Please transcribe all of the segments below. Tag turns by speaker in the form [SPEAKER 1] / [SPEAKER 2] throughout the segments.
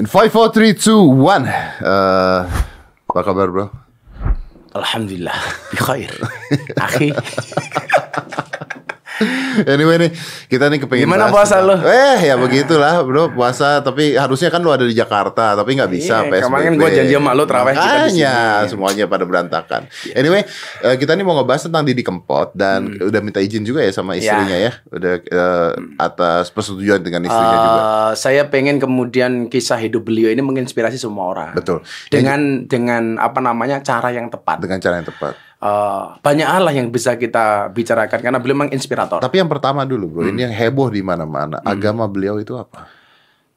[SPEAKER 1] In 5, 4, 3, 2, 1 Eh, Apa kabar bro?
[SPEAKER 2] Alhamdulillah, bi khair.
[SPEAKER 1] Anyway nih, kita nih kepengen
[SPEAKER 2] Gimana
[SPEAKER 1] bahas
[SPEAKER 2] puasa lu?
[SPEAKER 1] Eh ya begitulah bro, puasa Tapi harusnya kan lu ada di Jakarta Tapi nggak bisa
[SPEAKER 2] Iya,
[SPEAKER 1] PSBB
[SPEAKER 2] kemarin gua janji sama lu terawih kita di sini.
[SPEAKER 1] semuanya pada berantakan Anyway, eh, kita nih mau ngebahas tentang Didi Kempot Dan
[SPEAKER 2] Hmm.
[SPEAKER 1] udah minta izin juga ya sama istrinya ya Udah eh, atas persetujuan dengan istrinya juga
[SPEAKER 2] Eh, saya pengen kemudian kisah hidup beliau ini menginspirasi semua orang.
[SPEAKER 1] Betul
[SPEAKER 2] Dengan dengan apa namanya cara yang tepat.
[SPEAKER 1] Dengan cara yang tepat
[SPEAKER 2] Eh, banyak hal lah yang bisa kita bicarakan karena beliau memang inspirator.
[SPEAKER 1] Tapi yang pertama dulu bro,
[SPEAKER 2] Hmm.
[SPEAKER 1] ini yang heboh di mana-mana Agama beliau itu apa?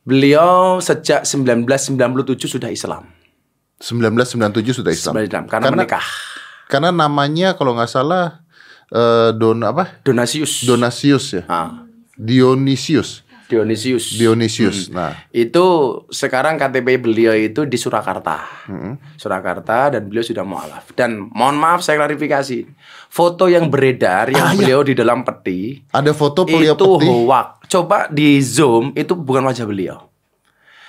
[SPEAKER 2] Beliau sejak 1997 sudah Islam.
[SPEAKER 1] 1997 sudah Islam
[SPEAKER 2] Sudah Islam karena,
[SPEAKER 1] Karena-
[SPEAKER 2] menikah.
[SPEAKER 1] Karena namanya kalau nggak salah eh, Don apa?
[SPEAKER 2] Donasius.
[SPEAKER 1] Donasius ya.
[SPEAKER 2] Ah,
[SPEAKER 1] Dionisius.
[SPEAKER 2] Dionisius.
[SPEAKER 1] Dionisius. Nah,
[SPEAKER 2] itu sekarang KTP beliau itu di Surakarta. Surakarta dan beliau sudah mualaf. Dan mohon maaf saya klarifikasi. Foto yang beredar yang
[SPEAKER 1] Ah, iya.
[SPEAKER 2] beliau di dalam peti
[SPEAKER 1] ada foto beliau
[SPEAKER 2] itu
[SPEAKER 1] peti.
[SPEAKER 2] hoax. Coba di zoom itu bukan wajah beliau.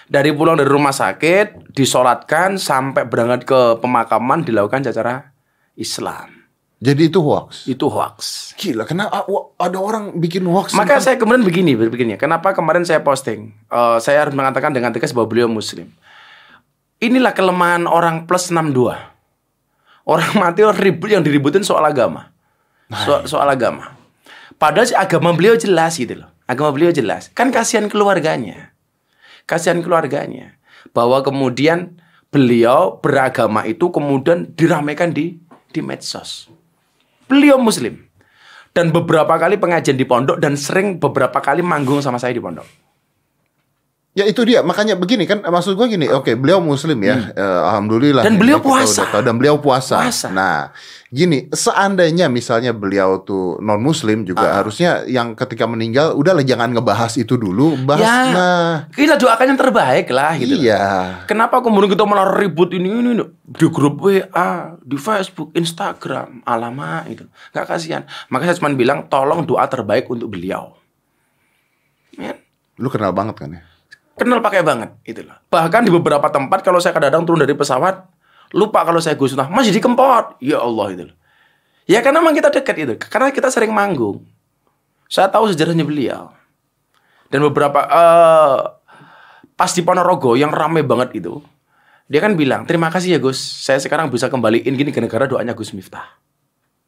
[SPEAKER 2] Dari pulang dari rumah sakit, disolatkan sampai berangkat ke pemakaman dilakukan secara Islam.
[SPEAKER 1] Jadi itu hoax.
[SPEAKER 2] Itu hoax.
[SPEAKER 1] Gila, kenapa ada orang bikin hoax?
[SPEAKER 2] Maka
[SPEAKER 1] tentang-
[SPEAKER 2] saya kemudian begini, begini. Kenapa kemarin saya posting? Eh, saya harus mengatakan dengan tegas bahwa beliau Muslim. Inilah kelemahan orang plus 62. Orang mati orang ribut yang diributin soal agama. So- soal agama. Padahal agama beliau jelas gitu loh. Agama beliau jelas. Kan kasihan keluarganya. Kasihan keluarganya. Bahwa kemudian beliau beragama itu kemudian diramaikan di di medsos. Beliau muslim. Dan beberapa kali pengajian di pondok dan sering beberapa kali manggung sama saya di pondok.
[SPEAKER 1] Ya itu dia, makanya begini kan maksud gua gini, oke beliau muslim ya, eh, alhamdulillah.
[SPEAKER 2] Hmm. Dan
[SPEAKER 1] Ini
[SPEAKER 2] beliau puasa.
[SPEAKER 1] tahu. dan beliau puasa.
[SPEAKER 2] Puasa.
[SPEAKER 1] Nah, gini, seandainya misalnya beliau tuh non muslim juga
[SPEAKER 2] Ah.
[SPEAKER 1] harusnya yang ketika meninggal udahlah jangan ngebahas itu dulu, bahas
[SPEAKER 2] Ya,
[SPEAKER 1] nah.
[SPEAKER 2] kita doakan yang terbaik lah gitu.
[SPEAKER 1] Iya.
[SPEAKER 2] Kenapa kemudian kita malah ribut ini ini, ini di grup WA, di Facebook, Instagram, alamak itu. Gak kasihan. Maka saya cuma bilang tolong doa terbaik untuk beliau. Ya,
[SPEAKER 1] Lu kenal banget kan ya?
[SPEAKER 2] Kenal pakai banget itu loh. Bahkan di beberapa tempat kalau saya kadang-kadang turun dari pesawat, lupa kalau saya Gus Nah, masih di Kempot. Ya Allah itu loh. Ya karena memang kita dekat itu. Karena kita sering manggung. Saya tahu sejarahnya beliau. Dan beberapa eh pas di Ponorogo yang ramai banget itu, dia kan bilang, "Terima kasih ya Gus, saya sekarang bisa kembaliin gini gara-gara doanya Gus Miftah."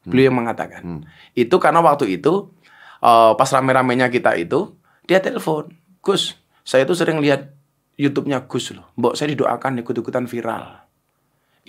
[SPEAKER 2] Beliau yang mengatakan. Itu karena waktu itu eh, pas rame-ramenya kita itu, dia telepon, "Gus, saya tuh sering lihat YouTube-nya Gus loh. Mbok saya didoakan ikut-ikutan viral."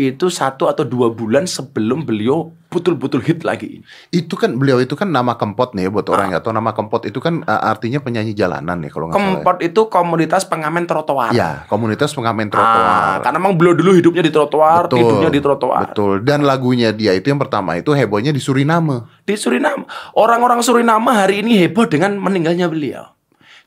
[SPEAKER 2] Itu satu atau dua bulan sebelum beliau betul-betul hit lagi.
[SPEAKER 1] Itu kan beliau itu kan nama Kempot nih ya, buat
[SPEAKER 2] Ah.
[SPEAKER 1] orang yang nggak tahu nama Kempot itu kan uh, artinya penyanyi jalanan ya kalau nggak salah.
[SPEAKER 2] Kempot itu komunitas pengamen trotoar.
[SPEAKER 1] Ya, komunitas pengamen
[SPEAKER 2] Ah,
[SPEAKER 1] trotoar.
[SPEAKER 2] karena memang beliau dulu hidupnya di trotoar,
[SPEAKER 1] Betul.
[SPEAKER 2] tidurnya di trotoar.
[SPEAKER 1] Betul. Dan lagunya dia itu yang pertama itu hebohnya di Suriname.
[SPEAKER 2] Di Suriname, orang-orang Suriname hari ini heboh dengan meninggalnya beliau.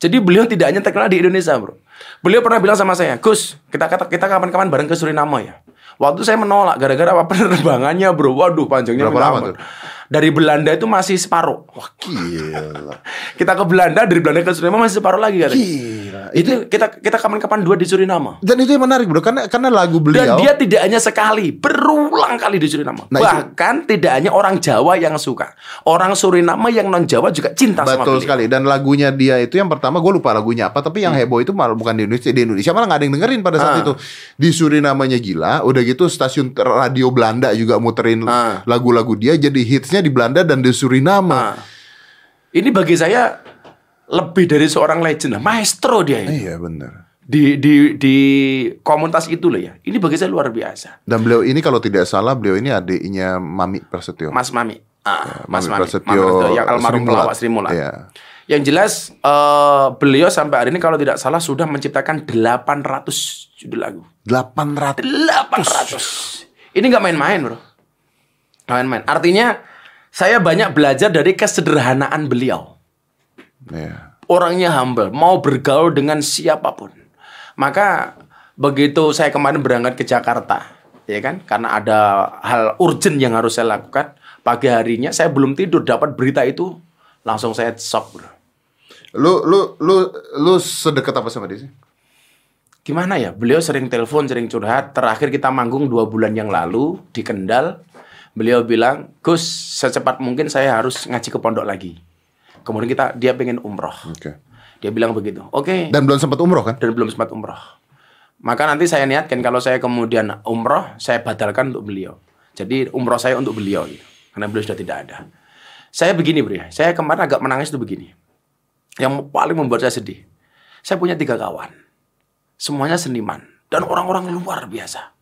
[SPEAKER 2] Jadi beliau tidak hanya terkenal di Indonesia, bro. Beliau pernah bilang sama saya, Gus, kita kita kapan-kapan bareng ke Suriname ya. Waktu saya menolak gara-gara apa penerbangannya, bro. Waduh, panjangnya
[SPEAKER 1] Berapa lama tuh?
[SPEAKER 2] Dari Belanda itu masih separuh. Wah,
[SPEAKER 1] Gila.
[SPEAKER 2] kita ke Belanda, dari Belanda ke Suriname masih separuh lagi katanya.
[SPEAKER 1] Gila.
[SPEAKER 2] Itu kita kita kapan-kapan dua di Suriname.
[SPEAKER 1] Dan itu yang menarik, Bro, karena karena lagu
[SPEAKER 2] Dan
[SPEAKER 1] beliau
[SPEAKER 2] dia tidak hanya sekali, berulang kali di Suriname.
[SPEAKER 1] Nah, itu-
[SPEAKER 2] Bahkan tidak hanya orang Jawa yang suka. Orang Suriname yang non Jawa juga cinta sama
[SPEAKER 1] Betul sekali dan lagunya dia itu yang pertama gue lupa lagunya apa tapi yang heboh itu malah bukan di Indonesia di Indonesia malah nggak ada yang dengerin pada saat
[SPEAKER 2] Hmm. Ah.
[SPEAKER 1] itu di Surinamenya gila udah gitu stasiun radio Belanda juga muterin
[SPEAKER 2] Ah.
[SPEAKER 1] lagu-lagu dia jadi hitsnya di Belanda dan di Suriname
[SPEAKER 2] Nah, ini bagi saya lebih dari seorang legend maestro dia ini.
[SPEAKER 1] iya benar
[SPEAKER 2] Di di di komunitas itu loh ya. Ini bagi saya luar biasa.
[SPEAKER 1] dan beliau ini kalau tidak salah beliau ini adiknya Mami Prasetyo
[SPEAKER 2] Mas Mami. Ah, Mas
[SPEAKER 1] Mami
[SPEAKER 2] Mami.
[SPEAKER 1] Prasetyo
[SPEAKER 2] Mami Prasetyo yang almarhum pelawak Sri Mulat.
[SPEAKER 1] Iya.
[SPEAKER 2] Yang jelas eh, beliau sampai hari ini kalau tidak salah sudah menciptakan 800 judul lagu.
[SPEAKER 1] 800
[SPEAKER 2] 800. Ini nggak main-main, Bro. Nggak main-main. Artinya saya banyak belajar dari kesederhanaan beliau.
[SPEAKER 1] Iya.
[SPEAKER 2] Orangnya humble, mau bergaul dengan siapa pun. Maka begitu saya kemarin berangkat ke Jakarta, ya kan? Karena ada hal urgent yang harus saya lakukan. Pagi harinya saya belum tidur dapat berita itu, langsung saya shock, Bro.
[SPEAKER 1] lu lu lu lu sedekat apa sama dia sih
[SPEAKER 2] gimana ya? Beliau sering telepon, sering curhat. Terakhir kita manggung dua bulan yang lalu di Kendal. Beliau bilang, Gus, secepat mungkin saya harus ngaji ke pondok lagi. Kemudian kita dia pengen umroh.
[SPEAKER 1] Oke.
[SPEAKER 2] Dia bilang begitu. Oke.
[SPEAKER 1] Dan belum sempat umroh kan?
[SPEAKER 2] Dan belum sempat umroh. Maka nanti saya niatkan kalau saya kemudian umroh, saya batalkan untuk beliau. Jadi umroh saya untuk beliau gitu. Karena beliau sudah tidak ada. Saya begini bro ya. Saya kemarin agak menangis itu begini. Yang paling membuat saya sedih. Saya punya tiga kawan. Semuanya seniman. Dan orang-orang luar biasa.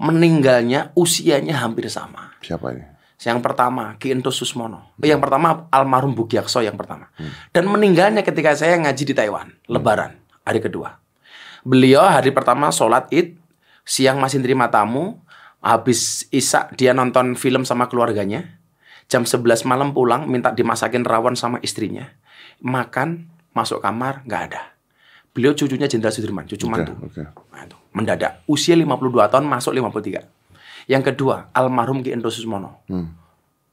[SPEAKER 2] Meninggalnya usianya hampir sama.
[SPEAKER 1] Siapa ini?
[SPEAKER 2] Yang pertama, Ki Ento Susmono. Eh, Yang pertama, almarhum Bugiakso yang pertama. Dan meninggalnya ketika saya ngaji di Taiwan. Lebaran, hari kedua. Beliau hari pertama sholat id, siang masih terima tamu, habis isak dia nonton film sama keluarganya, jam 11 malam pulang minta dimasakin rawon sama istrinya, makan, masuk kamar, nggak ada. Beliau cucunya Jenderal Sudirman, cucu
[SPEAKER 1] Oke,
[SPEAKER 2] mantu.
[SPEAKER 1] oke.
[SPEAKER 2] Nah, itu, mendadak. Usia 52 tahun, masuk 53. Yang kedua, almarhum Ki Ento Susmono.
[SPEAKER 1] Hmm.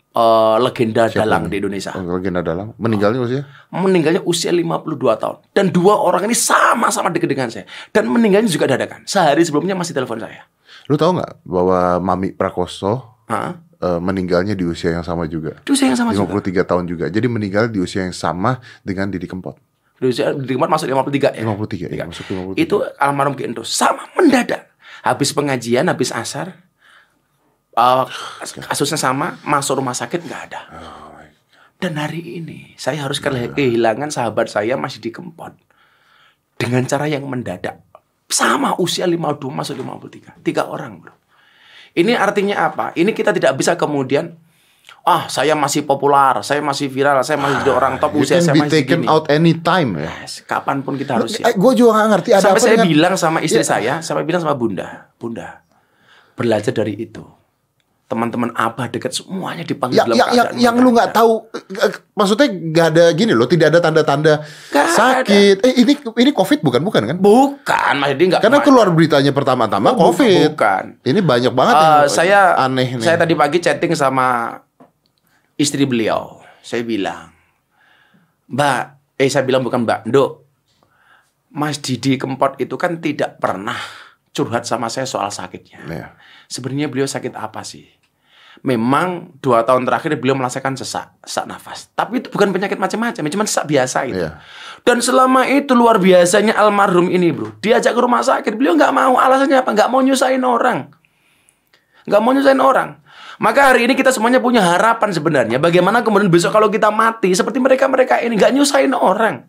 [SPEAKER 2] Eh, legenda dalang
[SPEAKER 1] ini?
[SPEAKER 2] di Indonesia.
[SPEAKER 1] Oh, legenda dalam. Meninggalnya usia?
[SPEAKER 2] Meninggalnya usia 52 tahun. Dan dua orang ini sama-sama dekat dengan saya. Dan meninggalnya juga dadakan. Sehari sebelumnya masih telepon saya.
[SPEAKER 1] Lu tahu nggak bahwa Mami Prakoso eh, meninggalnya di usia yang sama juga?
[SPEAKER 2] Itu saya yang sama juga.
[SPEAKER 1] 53 tahun juga. Jadi meninggal di usia yang sama dengan Didi Kempot.
[SPEAKER 2] Tempat masuk 53 ya.
[SPEAKER 1] 53 ya, masuk 53.
[SPEAKER 2] Itu almarhum Ki Endo. Sama mendadak. Habis pengajian, habis asar. kasusnya sama, masuk rumah sakit nggak ada. Dan hari ini saya harus kehilangan kehilangan sahabat saya masih di Kempot. Dengan cara yang mendadak. Sama usia 52 masuk 53. Tiga orang bro. Ini artinya apa? Ini kita tidak bisa kemudian ah saya masih populer, saya masih viral, saya masih jadi orang top
[SPEAKER 1] You
[SPEAKER 2] usia
[SPEAKER 1] can
[SPEAKER 2] saya
[SPEAKER 1] be
[SPEAKER 2] masih
[SPEAKER 1] taken
[SPEAKER 2] segini.
[SPEAKER 1] out anytime ya.
[SPEAKER 2] Yes, kapan pun kita harus
[SPEAKER 1] Eh,
[SPEAKER 2] siap.
[SPEAKER 1] gue juga gak ngerti ada
[SPEAKER 2] Sampai
[SPEAKER 1] apa
[SPEAKER 2] saya
[SPEAKER 1] dengan
[SPEAKER 2] bilang sama istri
[SPEAKER 1] Ya.
[SPEAKER 2] saya, sampai bilang sama bunda, bunda, belajar dari itu. Teman-teman abah dekat semuanya dipanggil
[SPEAKER 1] yang
[SPEAKER 2] dalam
[SPEAKER 1] yang yang,
[SPEAKER 2] keadaan
[SPEAKER 1] yang lu nggak tahu eh, maksudnya nggak ada gini loh tidak ada tanda-tanda sakit eh ini ini covid bukan bukan kan
[SPEAKER 2] Bukan, Mas Yudi nggak
[SPEAKER 1] karena keluar beritanya pertama-tama
[SPEAKER 2] Oh,
[SPEAKER 1] covid
[SPEAKER 2] Bukan.
[SPEAKER 1] ini banyak banget
[SPEAKER 2] Eh,
[SPEAKER 1] yang
[SPEAKER 2] saya
[SPEAKER 1] aneh nih
[SPEAKER 2] Saya tadi pagi chatting sama istri beliau. Saya bilang, Mbak, eh saya bilang bukan Mbak, Nduk. Mas Didi Kempot itu kan tidak pernah curhat sama saya soal sakitnya.
[SPEAKER 1] Iya.
[SPEAKER 2] Sebenarnya beliau sakit apa sih? Memang dua tahun terakhir beliau merasakan sesak, sesak nafas. Tapi itu bukan penyakit macam-macam, cuma sesak biasa itu.
[SPEAKER 1] Iya.
[SPEAKER 2] Dan selama itu luar biasanya almarhum ini bro, diajak ke rumah sakit, beliau nggak mau. Alasannya apa? Nggak mau nyusahin orang, nggak mau nyusahin orang. Maka hari ini kita semuanya punya harapan sebenarnya. Bagaimana kemudian besok kalau kita mati seperti mereka-mereka ini nggak nyusahin orang.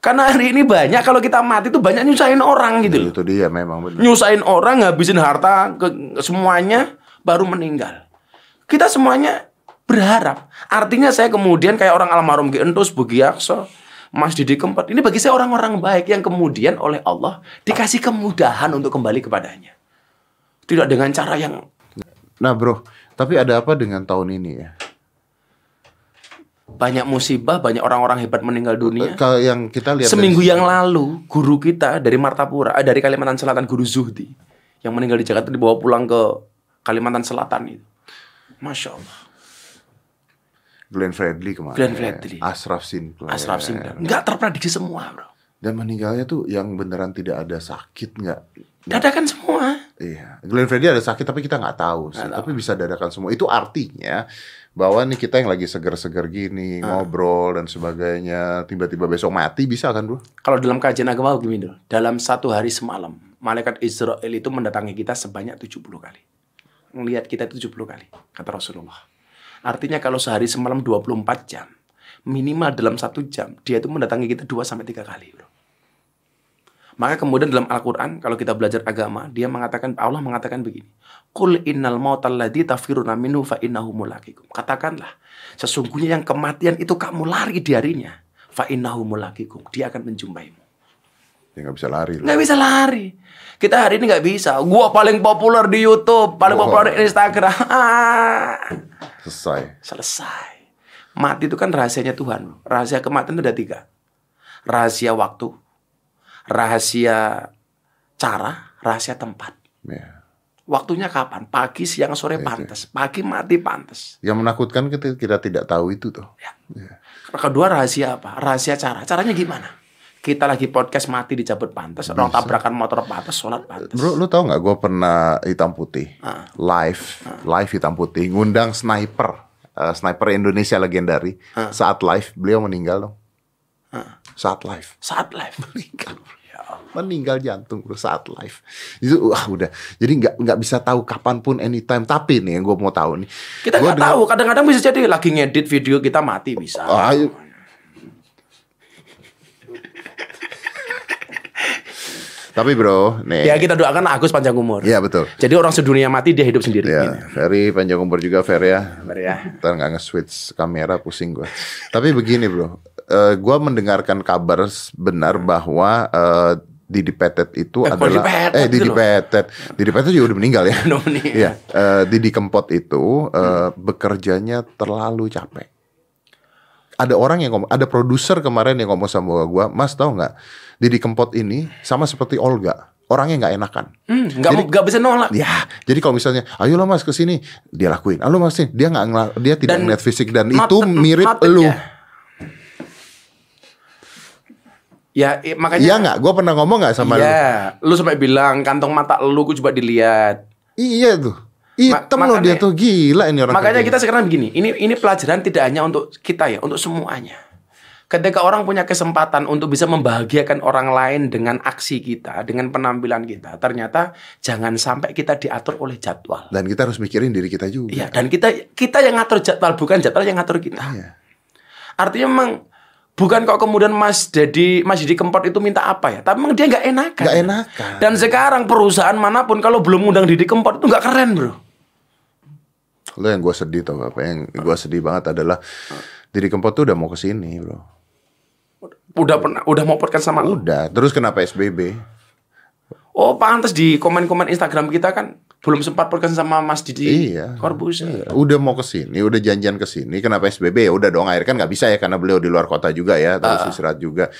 [SPEAKER 2] Karena hari ini banyak kalau kita mati itu banyak nyusahin orang gitu loh
[SPEAKER 1] itu dia memang benar
[SPEAKER 2] nyusahin orang, ngabisin harta ke semuanya, baru meninggal. Kita semuanya berharap. Artinya saya kemudian kayak orang almarhum Ki Entus, Bugiakso, Mas Didi Kempot. Ini bagi saya orang-orang baik yang kemudian oleh Allah dikasih kemudahan untuk kembali kepadanya. Tidak dengan cara yang
[SPEAKER 1] nah bro tapi ada apa dengan tahun ini ya
[SPEAKER 2] banyak musibah, banyak orang-orang hebat meninggal dunia.
[SPEAKER 1] kalau yang kita lihat
[SPEAKER 2] Seminggu yang lalu, guru kita dari Martapura, eh, dari Kalimantan Selatan, Guru Zuhdi, yang meninggal di Jakarta dibawa pulang ke Kalimantan Selatan itu. Masya Allah.
[SPEAKER 1] Glenn Fredly kemarin
[SPEAKER 2] Glenn Fredly.
[SPEAKER 1] Ashraf Sinclair
[SPEAKER 2] Asraf Sinclair. Nggak terprediksi semua, bro.
[SPEAKER 1] Dan meninggalnya tuh yang beneran tidak ada sakit nggak
[SPEAKER 2] Dadakan semua.
[SPEAKER 1] Iya, Glenn Fredly ada sakit tapi kita nggak tahu sih. Tapi bisa dadakan semua. Itu artinya bahwa nih kita yang lagi seger-seger gini,
[SPEAKER 2] Ah.
[SPEAKER 1] ngobrol dan sebagainya, tiba-tiba besok mati bisa kan, Bro?
[SPEAKER 2] Kalau dalam kajian agama begini, Dul. dalam satu hari semalam, malaikat Israel itu mendatangi kita sebanyak 70 kali. Melihat kita itu 70 kali, kata Rasulullah. Artinya kalau sehari semalam 24 jam, minimal dalam satu jam, dia itu mendatangi kita 2 sampai 3 kali, bro. Maka kemudian dalam Al-Quran, kalau kita belajar agama, dia mengatakan, Allah mengatakan begini. Qul innal mautal ladzi tafiruna minhu fa innahu mulaqikum. Katakanlah, sesungguhnya yang kematian itu kamu lari dari-nya. Fa innahu mulaqikum. Dia akan menjumpaimu.
[SPEAKER 1] Ya nggak bisa lari. loh.
[SPEAKER 2] Nggak bisa lari. Kita hari ini nggak bisa. Gua paling populer di YouTube, paling
[SPEAKER 1] Wah.
[SPEAKER 2] populer di Instagram. Ah,
[SPEAKER 1] Selesai.
[SPEAKER 2] selesai. Mati itu kan rahasianya Tuhan. Rahasia kematian itu ada tiga. Rahasia waktu, rahasia cara, rahasia tempat.
[SPEAKER 1] Ya.
[SPEAKER 2] Waktunya kapan? Pagi, siang, sore pantas. Pagi mati pantas.
[SPEAKER 1] Yang menakutkan kita, kita tidak tahu itu tuh.
[SPEAKER 2] Ya. Kedua rahasia apa? Rahasia cara. Caranya gimana? kita lagi podcast mati di Jabut pantas, orang tabrakan motor pantas, sholat pantas.
[SPEAKER 1] Bro, lu tau nggak gue pernah hitam putih
[SPEAKER 2] Ah.
[SPEAKER 1] live, live hitam putih, ngundang sniper, eh, sniper Indonesia legendari.
[SPEAKER 2] Ah.
[SPEAKER 1] Saat live beliau meninggal dong. Saat live
[SPEAKER 2] Saat live.
[SPEAKER 1] meninggal, meninggal jantung bro saat live. Itu wah udah, jadi nggak nggak bisa tahu kapan pun anytime. Tapi nih yang gue mau tahu nih,
[SPEAKER 2] Kita nggak tahu, kadang-kadang bisa jadi lagi ngedit video kita mati bisa.
[SPEAKER 1] Ah, ayo. Tapi bro, nih.
[SPEAKER 2] Ya kita doakan Agus panjang umur.
[SPEAKER 1] Iya betul.
[SPEAKER 2] Jadi orang sedunia mati dia hidup sendiri.
[SPEAKER 1] Ya. Ferry panjang umur juga Ferry ya.
[SPEAKER 2] Ferry ya.
[SPEAKER 1] Ntar nggak nge-switch kamera pusing gue. Tapi begini bro, Eh gue mendengarkan kabar benar bahwa eh, Didi Petet itu
[SPEAKER 2] Eh,
[SPEAKER 1] adalah
[SPEAKER 2] Petet
[SPEAKER 1] eh Didi
[SPEAKER 2] gitu?
[SPEAKER 1] Petet, Didi Petet juga udah meninggal ya.
[SPEAKER 2] Udah meninggal.
[SPEAKER 1] Iya, eh, Didi Kempot itu eh, bekerjanya terlalu capek. Ada orang yang ngomong, ada produser kemarin yang ngomong sama gue, Mas tahu nggak, Didi Kempot ini sama seperti Olga, orangnya nggak enakan.
[SPEAKER 2] Hmm, nggak mau- nggak bisa nolak.
[SPEAKER 1] Ya, jadi kalau misalnya, ayolah mas ke sini, dia lakuin. Ayo mas, sini. dia nggak dia tidak
[SPEAKER 2] Dan
[SPEAKER 1] ngeliat fisik dan itu mirip lu.
[SPEAKER 2] ya. Ya, makanya
[SPEAKER 1] Iya nggak? Gue pernah ngomong nggak sama
[SPEAKER 2] Iya, lu sampai bilang kantong mata lu gue coba dilihat.
[SPEAKER 1] lu? Iya tuh. Hitam loh dia tuh gila ini orang.
[SPEAKER 2] Makanya kita sekarang begini, ini ini pelajaran tidak hanya untuk kita ya, untuk semuanya. Ketika orang punya kesempatan untuk bisa membahagiakan orang lain dengan aksi kita, dengan penampilan kita, ternyata jangan sampai kita diatur oleh jadwal.
[SPEAKER 1] dan kita harus mikirin diri kita juga.
[SPEAKER 2] Iya, dan kita kita yang ngatur jadwal, bukan jadwal yang ngatur kita.
[SPEAKER 1] Iya.
[SPEAKER 2] Artinya memang bukan kok kemudian Mas Dedi Mas Dedi Kempot itu minta apa ya, tapi memang dia nggak enakan.
[SPEAKER 1] Nggak enakan.
[SPEAKER 2] Dan sekarang perusahaan mana pun kalau belum undang Didi Kempot itu nggak keren, bro.
[SPEAKER 1] Lo yang gue sedih tau apa? Yang gue sedih banget adalah Didi Kempot tuh udah mau ke sini bro.
[SPEAKER 2] Udah pernah, udah mau podcast sama lu.
[SPEAKER 1] Udah. Terus kenapa SBB?
[SPEAKER 2] Oh, pantas di komen-komen Instagram kita kan belum sempat podcast sama Mas Didi
[SPEAKER 1] Iya.
[SPEAKER 2] Corbuzier.
[SPEAKER 1] Udah mau ke sini, udah janjian ke sini. Kenapa SBB? Ya udah dong, akhirnya kan nggak bisa ya karena beliau di luar kota juga ya,
[SPEAKER 2] Ah.
[SPEAKER 1] terus istirahat juga.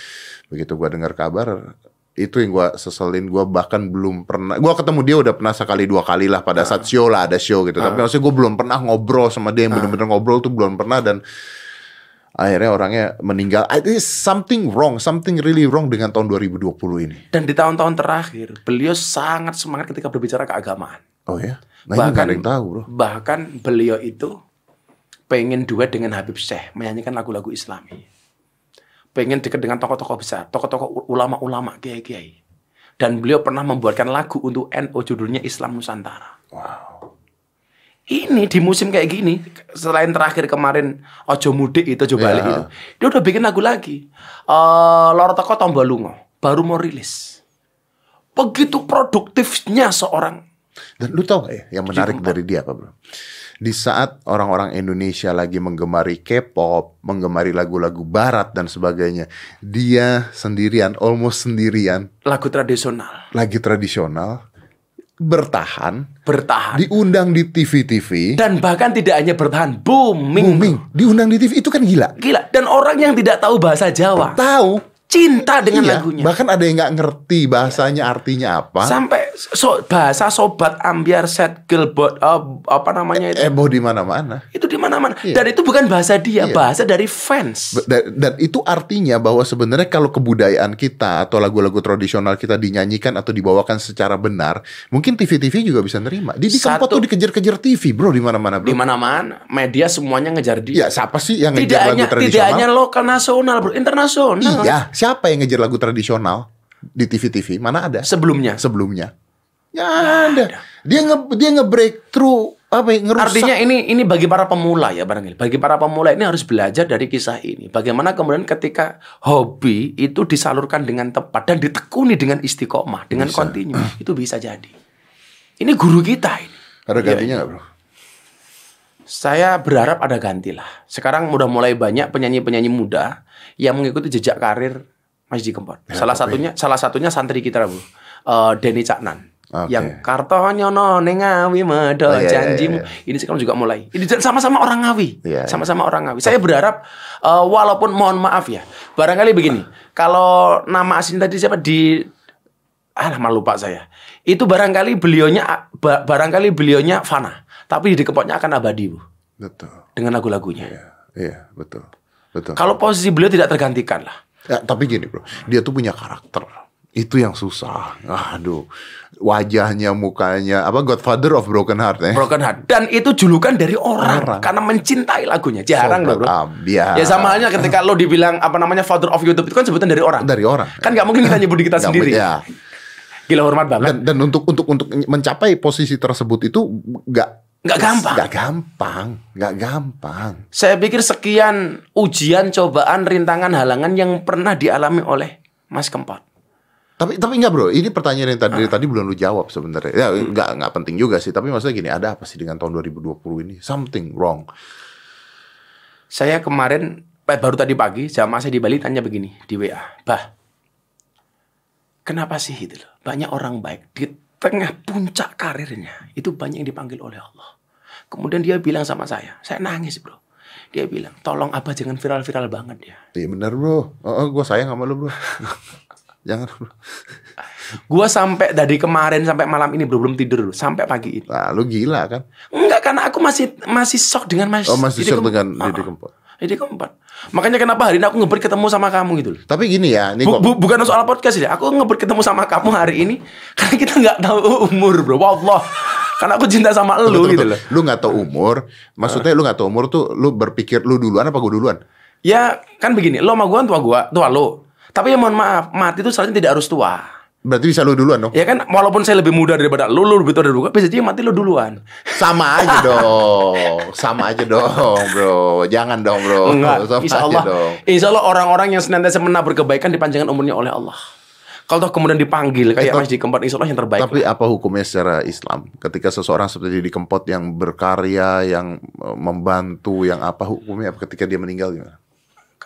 [SPEAKER 1] Begitu gua dengar kabar, itu yang gua seselin. Gua bahkan belum pernah. Gua ketemu dia udah pernah sekali dua kali lah pada
[SPEAKER 2] Ah.
[SPEAKER 1] saat show lah ada show gitu. Tapi maksudnya gua belum pernah ngobrol sama dia yang bener-bener ngobrol tuh belum pernah dan akhirnya orangnya meninggal. I think something wrong, something really wrong dengan tahun 2020 ini.
[SPEAKER 2] Dan di tahun-tahun terakhir, beliau sangat semangat ketika berbicara keagamaan.
[SPEAKER 1] Oh ya? Nah ini ada yang tahu bro.
[SPEAKER 2] Bahkan beliau itu pengen duet dengan Habib Syekh menyanyikan lagu-lagu Islami. Pengen dekat dengan tokoh-tokoh besar, tokoh-tokoh ulama-ulama, kiai-kiai. Dan beliau pernah membuatkan lagu untuk NU judulnya Islam Nusantara.
[SPEAKER 1] Wow.
[SPEAKER 2] Ini di musim kayak gini, selain terakhir kemarin Ojo Mudik itu Ojo Balik
[SPEAKER 1] Iya.
[SPEAKER 2] itu, dia udah bikin lagu lagi. Eh Loro Teko Tombolungo baru mau rilis. Begitu produktifnya seorang
[SPEAKER 1] Dan lu tau gak ya yang menarik dari dia apa bro? Di saat orang-orang Indonesia lagi menggemari K-pop, menggemari lagu-lagu barat dan sebagainya, dia sendirian, almost sendirian,
[SPEAKER 2] lagu tradisional
[SPEAKER 1] lagi tradisional, bertahan,
[SPEAKER 2] bertahan
[SPEAKER 1] diundang di TV-TV,
[SPEAKER 2] dan bahkan tidak hanya bertahan booming.
[SPEAKER 1] booming, diundang di TV itu kan gila.
[SPEAKER 2] Gila dan orang yang tidak tahu bahasa Jawa
[SPEAKER 1] Tahu?
[SPEAKER 2] Cinta dengan
[SPEAKER 1] Iya,
[SPEAKER 2] lagunya.
[SPEAKER 1] bahkan ada yang nggak ngerti bahasanya artinya apa.
[SPEAKER 2] Sampai so, bahasa sobat ambiar set gilbot eh, apa namanya itu.
[SPEAKER 1] Eboh di mana-mana.
[SPEAKER 2] itu di mana-mana.
[SPEAKER 1] Iya.
[SPEAKER 2] Dan itu bukan bahasa dia,
[SPEAKER 1] Iya.
[SPEAKER 2] bahasa dari fans.
[SPEAKER 1] Dan, dan itu artinya bahwa sebenarnya kalau kebudayaan kita atau lagu-lagu tradisional kita dinyanyikan atau dibawakan secara benar, mungkin TV-TV juga bisa nerima. Kempot
[SPEAKER 2] Satu-
[SPEAKER 1] tuh dikejar-kejar TV, bro, di mana-mana,
[SPEAKER 2] di
[SPEAKER 1] bro.
[SPEAKER 2] mana-mana media semuanya ngejar dia.
[SPEAKER 1] Ya, siapa sih yang
[SPEAKER 2] tidak
[SPEAKER 1] ngejar
[SPEAKER 2] hanya
[SPEAKER 1] lagu
[SPEAKER 2] tidak
[SPEAKER 1] tradisional?
[SPEAKER 2] hanya lokal nasional, Bro, internasional.
[SPEAKER 1] Iya, siapa yang ngejar lagu tradisional di TV-TV? Mana ada?
[SPEAKER 2] Sebelumnya.
[SPEAKER 1] Sebelumnya. Ya ada. Dia nge dia nge-breakthrough apa ya, ngerusak.
[SPEAKER 2] Artinya ini ini bagi para pemula ya barangkali. Bagi para pemula ini harus belajar dari kisah ini. Bagaimana kemudian ketika hobi itu disalurkan dengan tepat dan ditekuni dengan istiqomah, dengan kontinu, itu bisa jadi. Ini guru kita ini.
[SPEAKER 1] ada
[SPEAKER 2] Iya,
[SPEAKER 1] gantinya nggak, bro?
[SPEAKER 2] Saya berharap ada ganti lah. Sekarang udah mulai banyak penyanyi-penyanyi muda yang mengikuti jejak karir Mas Di Kempot.
[SPEAKER 1] Ya,
[SPEAKER 2] salah satunya salah satunya santri kita, Bu. Eh Denny Caknan.
[SPEAKER 1] Oke.
[SPEAKER 2] Yang kartonyo no ning ngawi medo
[SPEAKER 1] Oh, iya, iya,
[SPEAKER 2] janjimu.
[SPEAKER 1] iya.
[SPEAKER 2] Ini sekarang juga mulai. Ini sama-sama orang ngawi.
[SPEAKER 1] Iya, iya.
[SPEAKER 2] Sama-sama orang ngawi. Saya berharap eh, walaupun mohon maaf ya. Barangkali begini. Kalau nama aslinya tadi siapa di ah lama lupa saya. Itu barangkali beliaunya ba- barangkali beliaunya fana, tapi di kempotnya akan abadi, Bu
[SPEAKER 1] Betul.
[SPEAKER 2] dengan lagu-lagunya.
[SPEAKER 1] Iya, iya, betul. Betul.
[SPEAKER 2] Kalau posisi beliau tidak tergantikan lah.
[SPEAKER 1] Ya, tapi gini bro, dia tuh punya karakter. Itu yang susah. Aduh, wajahnya, mukanya, apa Godfather of Broken Heart ya?
[SPEAKER 2] Broken Heart. Dan itu julukan dari orang,
[SPEAKER 1] Orang.
[SPEAKER 2] karena mencintai lagunya. Jarang loh, bro.
[SPEAKER 1] ambiar.
[SPEAKER 2] Ya sama halnya ketika lo dibilang apa namanya father of YouTube itu kan sebutan dari orang.
[SPEAKER 1] Dari orang.
[SPEAKER 2] Kan nggak mungkin kita nyebut kita sendiri.
[SPEAKER 1] Ya.
[SPEAKER 2] Gila hormat banget.
[SPEAKER 1] Dan, dan untuk untuk untuk mencapai posisi tersebut itu nggak
[SPEAKER 2] Nggak gampang.
[SPEAKER 1] Nggak gampang, nggak gampang.
[SPEAKER 2] Saya pikir sekian ujian, cobaan, rintangan, halangan yang pernah dialami oleh Mas Kempot.
[SPEAKER 1] Tapi tapi enggak bro, ini pertanyaan yang tadi dari tadi belum lu jawab sebenarnya. Ya enggak enggak penting juga sih, tapi maksudnya gini, ada apa sih dengan tahun 2020 ini? Something wrong.
[SPEAKER 2] Saya kemarin eh, baru tadi pagi jamaah saya di Bali tanya begini di WA, bah, kenapa sih itu loh? Banyak orang baik di tengah puncak karirnya itu banyak yang dipanggil oleh Allah. Kemudian dia bilang sama saya, saya nangis bro. Dia bilang, tolong apa jangan viral-viral banget ya.
[SPEAKER 1] Iya bener bro, oh, oh, gue sayang sama lu bro. Jangan bro.
[SPEAKER 2] Gua sampai dari kemarin sampai malam ini bro belum tidur bro, sampai pagi ini.
[SPEAKER 1] Nah, lu gila kan?
[SPEAKER 2] Enggak karena aku masih masih shock dengan Mas.
[SPEAKER 1] Oh masih shock dengan
[SPEAKER 2] Ah,
[SPEAKER 1] Didi Kempot.
[SPEAKER 2] Didi Kempot. Makanya kenapa hari ini aku ngebet ketemu sama kamu gitu loh.
[SPEAKER 1] Tapi gini ya, ini
[SPEAKER 2] Bu- bu- bukan soal podcast ya. Aku ngebet ketemu sama kamu hari ini karena kita nggak tahu umur, bro. Wallah. Karena aku cinta sama lu gitu
[SPEAKER 1] betul.
[SPEAKER 2] loh.
[SPEAKER 1] Lu nggak tahu umur, maksudnya lu nggak tahu umur tuh lu berpikir lu duluan apa gue duluan?
[SPEAKER 2] Ya kan begini, lo sama gua tua gua, tua lo. Tapi ya mohon maaf, mati itu seharusnya tidak harus tua.
[SPEAKER 1] Berarti bisa lu duluan dong?
[SPEAKER 2] Ya kan, walaupun saya lebih muda daripada lu, lu lebih tua dari gua, bisa jadi mati lo duluan.
[SPEAKER 1] Sama aja dong, sama aja dong bro. Jangan dong bro.
[SPEAKER 2] Enggak,
[SPEAKER 1] sama
[SPEAKER 2] insya
[SPEAKER 1] aja
[SPEAKER 2] Allah,
[SPEAKER 1] dong.
[SPEAKER 2] insya Allah orang-orang yang senantiasa menabur kebaikan dipanjangkan umurnya oleh Allah. Kalau toh kemudian dipanggil kayak Mas di Kempot, insya Allah yang terbaik.
[SPEAKER 1] Tapi apa hukumnya secara Islam? Ketika seseorang seperti di Kempot yang berkarya, yang eh, membantu, yang apa hukumnya ketika dia meninggal gimana?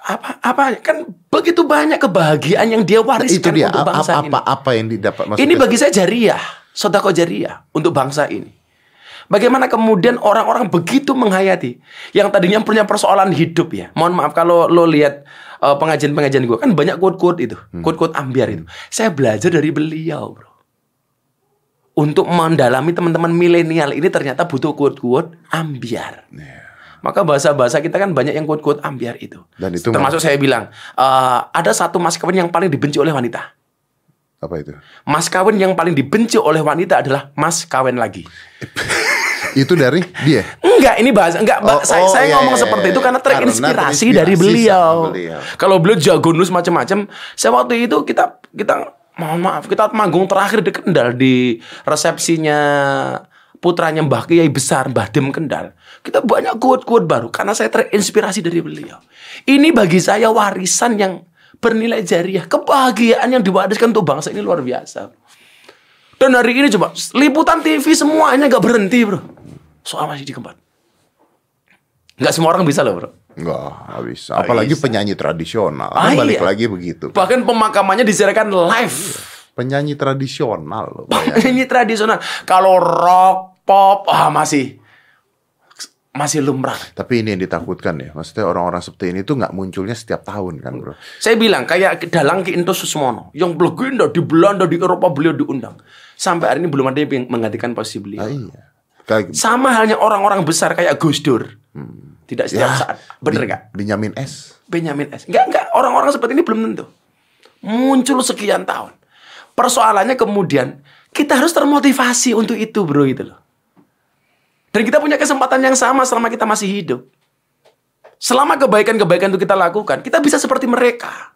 [SPEAKER 2] Apa apa kan begitu banyak kebahagiaan yang dia wariskan
[SPEAKER 1] itu dia
[SPEAKER 2] untuk
[SPEAKER 1] apa,
[SPEAKER 2] bangsa
[SPEAKER 1] apa,
[SPEAKER 2] ini.
[SPEAKER 1] apa apa yang didapat
[SPEAKER 2] Ini bagi saya jariah, sodako jariah untuk bangsa ini. Bagaimana kemudian orang-orang begitu menghayati yang tadinya punya persoalan hidup ya. Mohon maaf kalau lo lihat eh, pengajian-pengajian gue kan banyak quote-quote itu,
[SPEAKER 1] Hmm.
[SPEAKER 2] quote-quote ambiar itu. Saya belajar dari beliau, bro. Untuk mendalami teman-teman milenial ini ternyata butuh quote-quote ambiar.
[SPEAKER 1] Iya.
[SPEAKER 2] Maka bahasa-bahasa kita kan banyak yang quote-quote ambiar itu.
[SPEAKER 1] Dan itu
[SPEAKER 2] Termasuk saya bilang, eh, ada satu mas kawin yang paling dibenci oleh wanita.
[SPEAKER 1] apa itu?
[SPEAKER 2] Mas kawin yang paling dibenci oleh wanita adalah mas kawin lagi.
[SPEAKER 1] Itu dari dia.
[SPEAKER 2] Enggak, ini bahasa enggak.
[SPEAKER 1] Oh,
[SPEAKER 2] saya,
[SPEAKER 1] oh,
[SPEAKER 2] saya
[SPEAKER 1] iya,
[SPEAKER 2] ngomong
[SPEAKER 1] iya,
[SPEAKER 2] seperti
[SPEAKER 1] iya.
[SPEAKER 2] itu karena
[SPEAKER 1] Karena
[SPEAKER 2] terinspirasi, dari beliau.
[SPEAKER 1] beliau.
[SPEAKER 2] Kalau beliau jago nulis macam-macam, saya waktu itu kita kita mohon maaf, kita manggung terakhir di Kendal di resepsinya putranya Mbah Kiai besar Mbah Dem Kendal. Kita banyak quote-quote baru karena saya terinspirasi dari beliau. Ini bagi saya warisan yang bernilai jariah, kebahagiaan yang diwariskan untuk bangsa ini luar biasa. Dan hari ini coba liputan TV semuanya gak berhenti bro. Soal masih di Kempot. Nggak semua orang bisa loh bro.
[SPEAKER 1] Enggak, nggak bisa. Apalagi penyanyi tradisional.
[SPEAKER 2] Ah,
[SPEAKER 1] Kan balik
[SPEAKER 2] iya.
[SPEAKER 1] lagi begitu.
[SPEAKER 2] Bahkan pemakamannya disiarkan live.
[SPEAKER 1] Penyanyi tradisional loh.
[SPEAKER 2] Ini tradisional. Kalau rock, pop, ah masih masih lumrah.
[SPEAKER 1] Tapi ini yang ditakutkan ya. Maksudnya orang-orang seperti ini tuh nggak munculnya setiap tahun kan bro.
[SPEAKER 2] Saya bilang kayak Dalang Ki Ento Susmono yang legenda di Belanda di Eropa beliau diundang. Sampai hari ini belum ada yang menggantikan posisi beliau.
[SPEAKER 1] Ah, iya. Kayak
[SPEAKER 2] Sama halnya orang-orang besar kayak Gus Dur. Tidak setiap
[SPEAKER 1] Ya,
[SPEAKER 2] saat. Bener nggak?
[SPEAKER 1] Benyamin S.
[SPEAKER 2] Benyamin S. Enggak, enggak. Orang-orang seperti ini belum tentu. Muncul sekian tahun. Persoalannya kemudian, kita harus termotivasi untuk itu bro gitu loh. Dan kita punya kesempatan yang sama selama kita masih hidup. Selama kebaikan-kebaikan itu kita lakukan, kita bisa seperti mereka.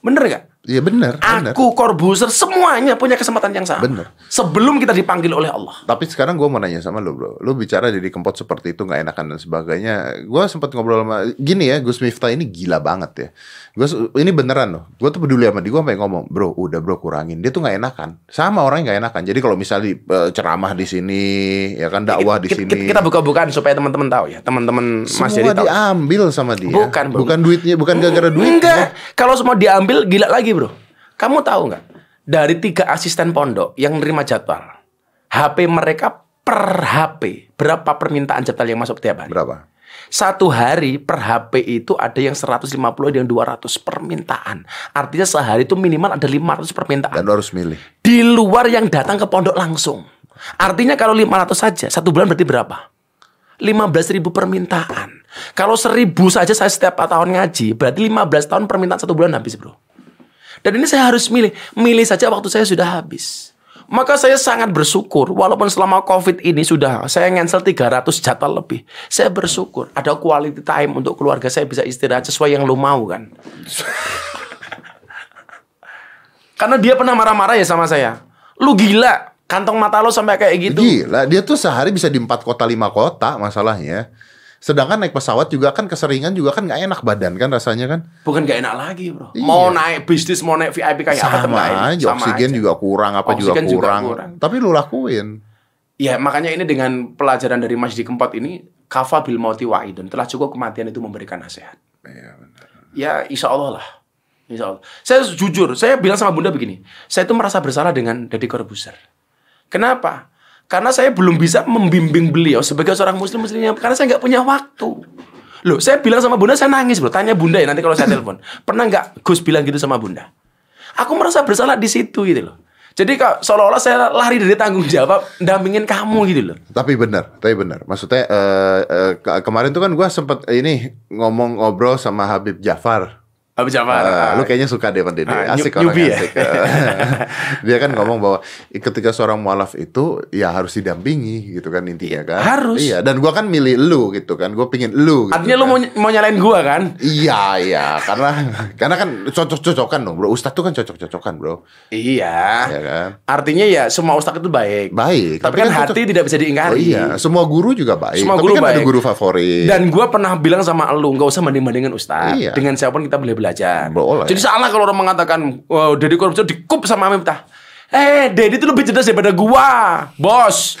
[SPEAKER 2] Bener nggak?
[SPEAKER 1] Iya benar, benar.
[SPEAKER 2] Aku, Corbuzier, semuanya punya kesempatan yang sama.
[SPEAKER 1] Bener.
[SPEAKER 2] Sebelum kita dipanggil oleh Allah.
[SPEAKER 1] Tapi sekarang gue mau nanya sama lu bro Lu bicara jadi kempot seperti itu nggak enakan dan sebagainya Gue sempat ngobrol sama Gini ya Gus Miftah ini gila banget ya Gue Ini beneran loh Gue tuh peduli sama dia Gue sampai ngomong Bro udah bro kurangin Dia tuh nggak enakan Sama orangnya nggak enakan Jadi kalau misalnya di, eh, ceramah di sini Ya kan dakwah di
[SPEAKER 2] Kita-
[SPEAKER 1] sini
[SPEAKER 2] Kita, kita buka-bukaan supaya teman-teman tahu ya. Teman-teman Mas
[SPEAKER 1] Semua
[SPEAKER 2] Jadi tahu.
[SPEAKER 1] diambil sama dia
[SPEAKER 2] Bukan.
[SPEAKER 1] Bukan duitnya Bukan gara-gara duitnya
[SPEAKER 2] Enggak. Kalau semua diambil gila lagi, Bro. Kamu tahu nggak? Dari tiga asisten pondok yang nerima jadwal, HP mereka per HP berapa permintaan jadwal yang masuk tiap hari?
[SPEAKER 1] Berapa?
[SPEAKER 2] Satu hari per HP itu ada yang 150 ada yang 200 permintaan. Artinya sehari itu minimal ada 500 permintaan.
[SPEAKER 1] Dan harus milih
[SPEAKER 2] Di luar yang datang ke pondok langsung. Artinya kalau 500 saja, satu bulan berarti berapa? 15.000 ribu permintaan. Kalau seribu saja saya setiap tahun ngaji, berarti 15 tahun permintaan satu bulan habis bro. Dan ini saya harus milih. Milih saja waktu saya sudah habis. Maka saya sangat bersyukur, walaupun selama COVID ini sudah saya cancel 300 jadwal lebih. Saya bersyukur ada quality time untuk keluarga saya bisa istirahat sesuai yang lu mau kan. Karena dia pernah marah-marah ya sama saya. Lu gila, kantong mata lo sampai kayak gitu.
[SPEAKER 1] Gila, dia tuh sehari bisa di empat kota lima kota masalahnya. Sedangkan naik pesawat juga kan keseringan juga kan nggak enak badan kan rasanya kan.
[SPEAKER 2] Bukan gak enak lagi bro.
[SPEAKER 1] Iya.
[SPEAKER 2] Mau naik bisnis, mau naik VIP kayak apa
[SPEAKER 1] Sama
[SPEAKER 2] nggak enak.
[SPEAKER 1] aja,
[SPEAKER 2] Sama
[SPEAKER 1] oksigen
[SPEAKER 2] aja.
[SPEAKER 1] juga kurang, apa juga
[SPEAKER 2] Oksigen juga
[SPEAKER 1] kurang.
[SPEAKER 2] kurang.
[SPEAKER 1] Tapi lu lakuin.
[SPEAKER 2] Ya makanya ini dengan pelajaran dari Masjid Kempot ini kafa bil mauti wa'idun. Telah cukup kematian itu memberikan nasihat.
[SPEAKER 1] Iya benar.
[SPEAKER 2] Ya insya Allah lah. Insya Allah. Saya jujur, saya bilang sama bunda begini. Saya itu merasa bersalah dengan Deddy Corbuzier. Kenapa? Karena saya belum bisa membimbing beliau sebagai seorang muslim muslimnya. Karena saya nggak punya waktu. Loh, saya bilang sama bunda, saya nangis bro. Tanya bunda ya nanti kalau saya telepon. Pernah nggak Gus bilang gitu sama bunda? Aku merasa bersalah di situ gitu loh. Jadi kok seolah-olah saya lari dari tanggung jawab dampingin kamu gitu loh.
[SPEAKER 1] Tapi benar, tapi benar. Maksudnya eh, ke- kemarin tuh kan gua sempet ini ngomong ngobrol sama Habib Jafar.
[SPEAKER 2] Habis Jafar.
[SPEAKER 1] Ah, lu kayaknya suka deh sama Dede.
[SPEAKER 2] Ah,
[SPEAKER 1] Asik orang
[SPEAKER 2] ya?
[SPEAKER 1] asik. Dia kan ngomong bahwa ketika seorang mualaf itu ya harus didampingi gitu kan intinya kan.
[SPEAKER 2] Harus.
[SPEAKER 1] Iya, dan gua kan milih lu gitu kan. Gua pingin lu gitu.
[SPEAKER 2] Artinya lu
[SPEAKER 1] kan.
[SPEAKER 2] mau, mau nyalain gua kan?
[SPEAKER 1] Iya, iya, karena karena kan cocok-cocokan dong, Bro. Ustadz tuh kan cocok-cocokan, Bro.
[SPEAKER 2] Iya.
[SPEAKER 1] Ya kan?
[SPEAKER 2] Artinya ya semua ustadz itu baik.
[SPEAKER 1] Baik,
[SPEAKER 2] Tapi,
[SPEAKER 1] tapi
[SPEAKER 2] kan,
[SPEAKER 1] kan
[SPEAKER 2] hati
[SPEAKER 1] cocok-
[SPEAKER 2] tidak bisa
[SPEAKER 1] Oh
[SPEAKER 2] diingkari.
[SPEAKER 1] iya, semua guru juga baik.
[SPEAKER 2] Semua
[SPEAKER 1] tapi
[SPEAKER 2] guru
[SPEAKER 1] kan ada
[SPEAKER 2] baik.
[SPEAKER 1] guru favorit.
[SPEAKER 2] Dan gua pernah bilang sama lu, nggak usah banding-bandingin ustadz.
[SPEAKER 1] Iya.
[SPEAKER 2] Dengan siapa pun kita boleh belajar.
[SPEAKER 1] Boleh.
[SPEAKER 2] Jadi salah kalau orang mengatakan, wow, Deddy Corbuzier dikup sama Miftah. Eh, Deddy itu lebih cerdas daripada gua, bos.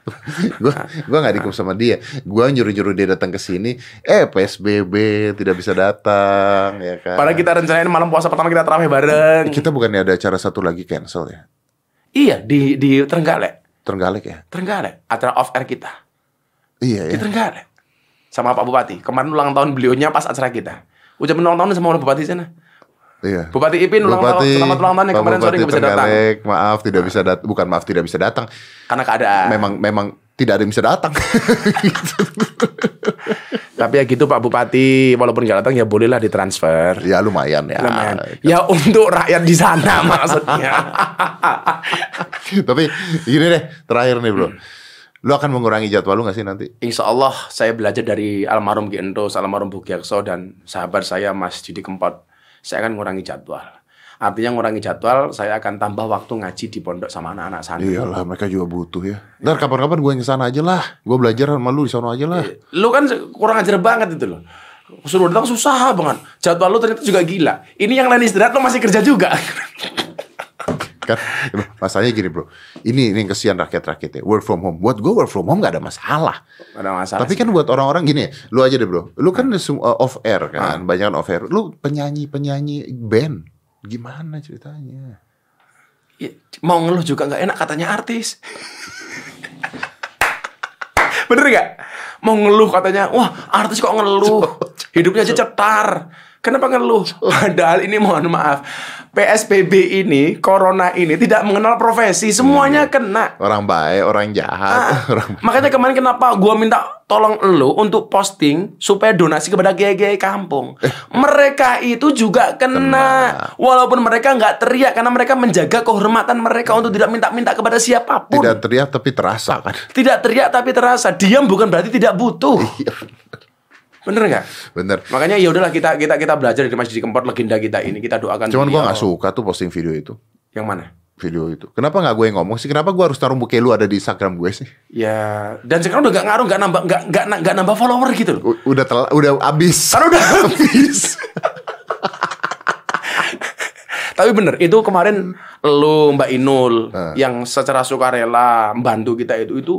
[SPEAKER 1] gua gua nggak dikup sama dia. Gua nyuruh-nyuruh dia datang ke sini. Eh PSBB tidak bisa datang, ya kan?
[SPEAKER 2] Padahal kita rencanain malam puasa pertama kita terawih bareng.
[SPEAKER 1] kita bukannya ada acara satu lagi cancel ya?
[SPEAKER 2] Iya, di di Trenggalek.
[SPEAKER 1] Trenggalek ya?
[SPEAKER 2] Trenggalek, acara off air kita.
[SPEAKER 1] Iya
[SPEAKER 2] Di
[SPEAKER 1] ya.
[SPEAKER 2] Trenggalek. Sama Pak Bupati. Kemarin ulang tahun beliaunya pas acara kita. Ucapin ulang tahun sama Bupati sana.
[SPEAKER 1] Iya.
[SPEAKER 2] Bupati Ipin ulang tahun, selamat ulang tahun yang
[SPEAKER 1] Pak
[SPEAKER 2] kemarin sore nggak bisa datang.
[SPEAKER 1] Maaf tidak bisa datang. Bukan maaf tidak bisa datang.
[SPEAKER 2] Karena keadaan.
[SPEAKER 1] Memang memang tidak ada yang bisa datang.
[SPEAKER 2] Tapi ya gitu Pak Bupati, walaupun nggak datang ya bolehlah ditransfer.
[SPEAKER 1] ya lumayan ya.
[SPEAKER 2] Lumayan. Ya untuk rakyat di sana maksudnya.
[SPEAKER 1] Tapi gini deh, terakhir nih bro. Lu akan mengurangi jadwal lu gak sih nanti?
[SPEAKER 2] Insya Allah saya belajar dari almarhum Ki Endos, almarhum Bu Giakso dan sahabat saya Mas Judi Kempot. Saya akan mengurangi jadwal. Artinya mengurangi jadwal, saya akan tambah waktu ngaji di pondok sama anak-anak santri.
[SPEAKER 1] Iyalah, mereka juga butuh ya. Ntar kapan-kapan gue yang ke sana aja lah. Gue belajar sama lu di sana aja lah.
[SPEAKER 2] Lu kan kurang ajar banget itu loh. Suruh datang susah banget. Jadwal lu ternyata juga gila. Ini yang lain istirahat lu masih kerja juga.
[SPEAKER 1] Kan, masalahnya gini bro. Ini ini kesian rakyat-rakyat ya. Work from home. Buat gue work from home gak ada masalah.
[SPEAKER 2] Gak ada masalah.
[SPEAKER 1] Tapi
[SPEAKER 2] sih.
[SPEAKER 1] kan buat orang-orang gini, lu aja deh bro. Lu kan uh, off air kan, banyak kan off air. Lu penyanyi-penyanyi band, gimana ceritanya?
[SPEAKER 2] Ya, mau ngeluh juga nggak enak katanya artis. Bener gak? Mau ngeluh katanya, wah artis kok ngeluh, hidupnya aja cetar. Kenapa ngeluh? Padahal ini mohon maaf, PSBB ini, Corona ini tidak mengenal profesi, semuanya kena.
[SPEAKER 1] Orang baik, orang jahat,
[SPEAKER 2] Ah,
[SPEAKER 1] orang
[SPEAKER 2] makanya kemarin kenapa gua minta tolong lo untuk posting supaya donasi kepada kiai-kiai kampung. Mereka itu juga kena. Walaupun mereka nggak teriak karena mereka menjaga kehormatan mereka untuk tidak minta-minta kepada siapa pun.
[SPEAKER 1] tidak teriak tapi terasa kan.
[SPEAKER 2] Tidak teriak tapi terasa. Diam bukan berarti tidak butuh. Bener nggak?
[SPEAKER 1] Bener.
[SPEAKER 2] Makanya ya udahlah kita kita kita belajar dari Masjid Kempot legenda kita ini kita doakan.
[SPEAKER 1] Cuman gue
[SPEAKER 2] beliau.
[SPEAKER 1] gak suka tuh posting video itu.
[SPEAKER 2] Yang mana?
[SPEAKER 1] Video itu. Kenapa gak gue yang ngomong sih? Kenapa gue harus taruh muka lu ada di Instagram gue sih?
[SPEAKER 2] Ya dan sekarang udah nggak ngaruh nggak nambah nggak nggak nggak nambah follower gitu loh.
[SPEAKER 1] U- udah tel udah abis.
[SPEAKER 2] Karena udah habis. Tapi bener, itu kemarin lu Mbak Inul
[SPEAKER 1] Ah.
[SPEAKER 2] yang secara sukarela membantu kita itu itu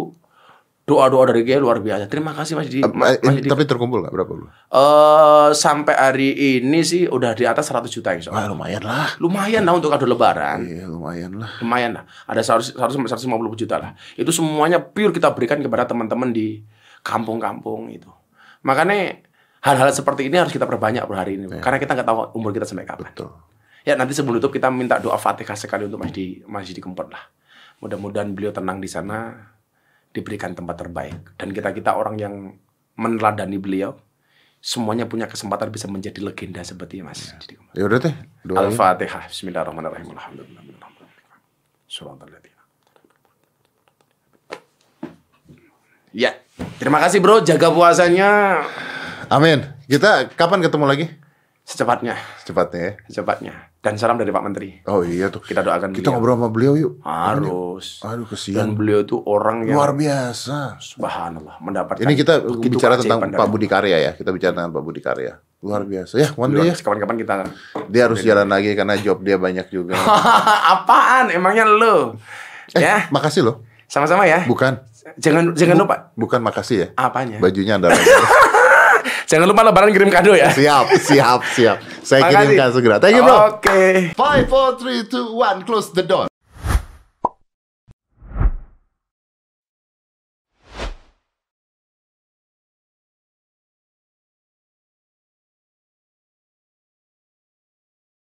[SPEAKER 2] doa-doa dari dia luar biasa. Terima kasih Mas Di.
[SPEAKER 1] Eh,
[SPEAKER 2] Mas, Mas Di.
[SPEAKER 1] tapi terkumpul gak berapa lu?
[SPEAKER 2] Eh, sampai hari ini sih udah di atas 100 juta insya
[SPEAKER 1] Wah
[SPEAKER 2] Allah.
[SPEAKER 1] lumayan lah.
[SPEAKER 2] Lumayan lah untuk kado lebaran.
[SPEAKER 1] Iya lumayan lah.
[SPEAKER 2] Lumayan lah. Ada 100 100 sampai 150 juta lah. Itu semuanya pure kita berikan kepada teman-teman di kampung-kampung itu. Makanya hal-hal seperti ini harus kita perbanyak per hari ini. Karena kita nggak tahu umur kita sampai kapan.
[SPEAKER 1] Betul.
[SPEAKER 2] Ya nanti sebelum tutup kita minta doa fatihah sekali untuk Mas di Mas di Kempot lah. Mudah-mudahan beliau tenang di sana, diberikan tempat terbaik. Dan kita kita orang yang meneladani beliau, semuanya punya kesempatan bisa menjadi legenda seperti Mas Kempot.
[SPEAKER 1] Ya udah teh.
[SPEAKER 2] Al-Fatihah. Bismillahirrahmanirrahim. Alhamdulillah. Ya, terima kasih bro. Jaga puasanya
[SPEAKER 1] Amin. Kita kapan ketemu lagi?
[SPEAKER 2] Secepatnya,
[SPEAKER 1] Secepatnya ya.
[SPEAKER 2] secepatnya. Dan salam dari Pak Menteri.
[SPEAKER 1] Oh iya tuh.
[SPEAKER 2] Kita doakan
[SPEAKER 1] Kita
[SPEAKER 2] beliau.
[SPEAKER 1] ngobrol sama beliau yuk.
[SPEAKER 2] Harus.
[SPEAKER 1] Aduh
[SPEAKER 2] Dan
[SPEAKER 1] kesian.
[SPEAKER 2] beliau itu orang yang
[SPEAKER 1] Luar biasa.
[SPEAKER 2] subhanallah mendapatkan
[SPEAKER 1] Ini kita bicara tentang Pak Budi Karya ya. Kita bicara tentang Pak Budi Karya. Luar biasa. Ya, one day ya.
[SPEAKER 2] Kapan-kapan kita
[SPEAKER 1] Dia harus jalan lagi karena job dia banyak juga.
[SPEAKER 2] apaan? Emangnya lo?
[SPEAKER 1] Eh,
[SPEAKER 2] Ya,
[SPEAKER 1] makasih loh.
[SPEAKER 2] sama-sama ya.
[SPEAKER 1] Bukan.
[SPEAKER 2] Jangan jangan lupa
[SPEAKER 1] Bukan makasih ya.
[SPEAKER 2] apanya?
[SPEAKER 1] Bajunya Anda lagi.
[SPEAKER 2] Jangan lupa lebaran kirim kado ya.
[SPEAKER 1] siap, siap, siap. Saya kirimkan segera. Thank you, bro.
[SPEAKER 2] Oke.
[SPEAKER 1] Five, four, three, two, one. Close the door.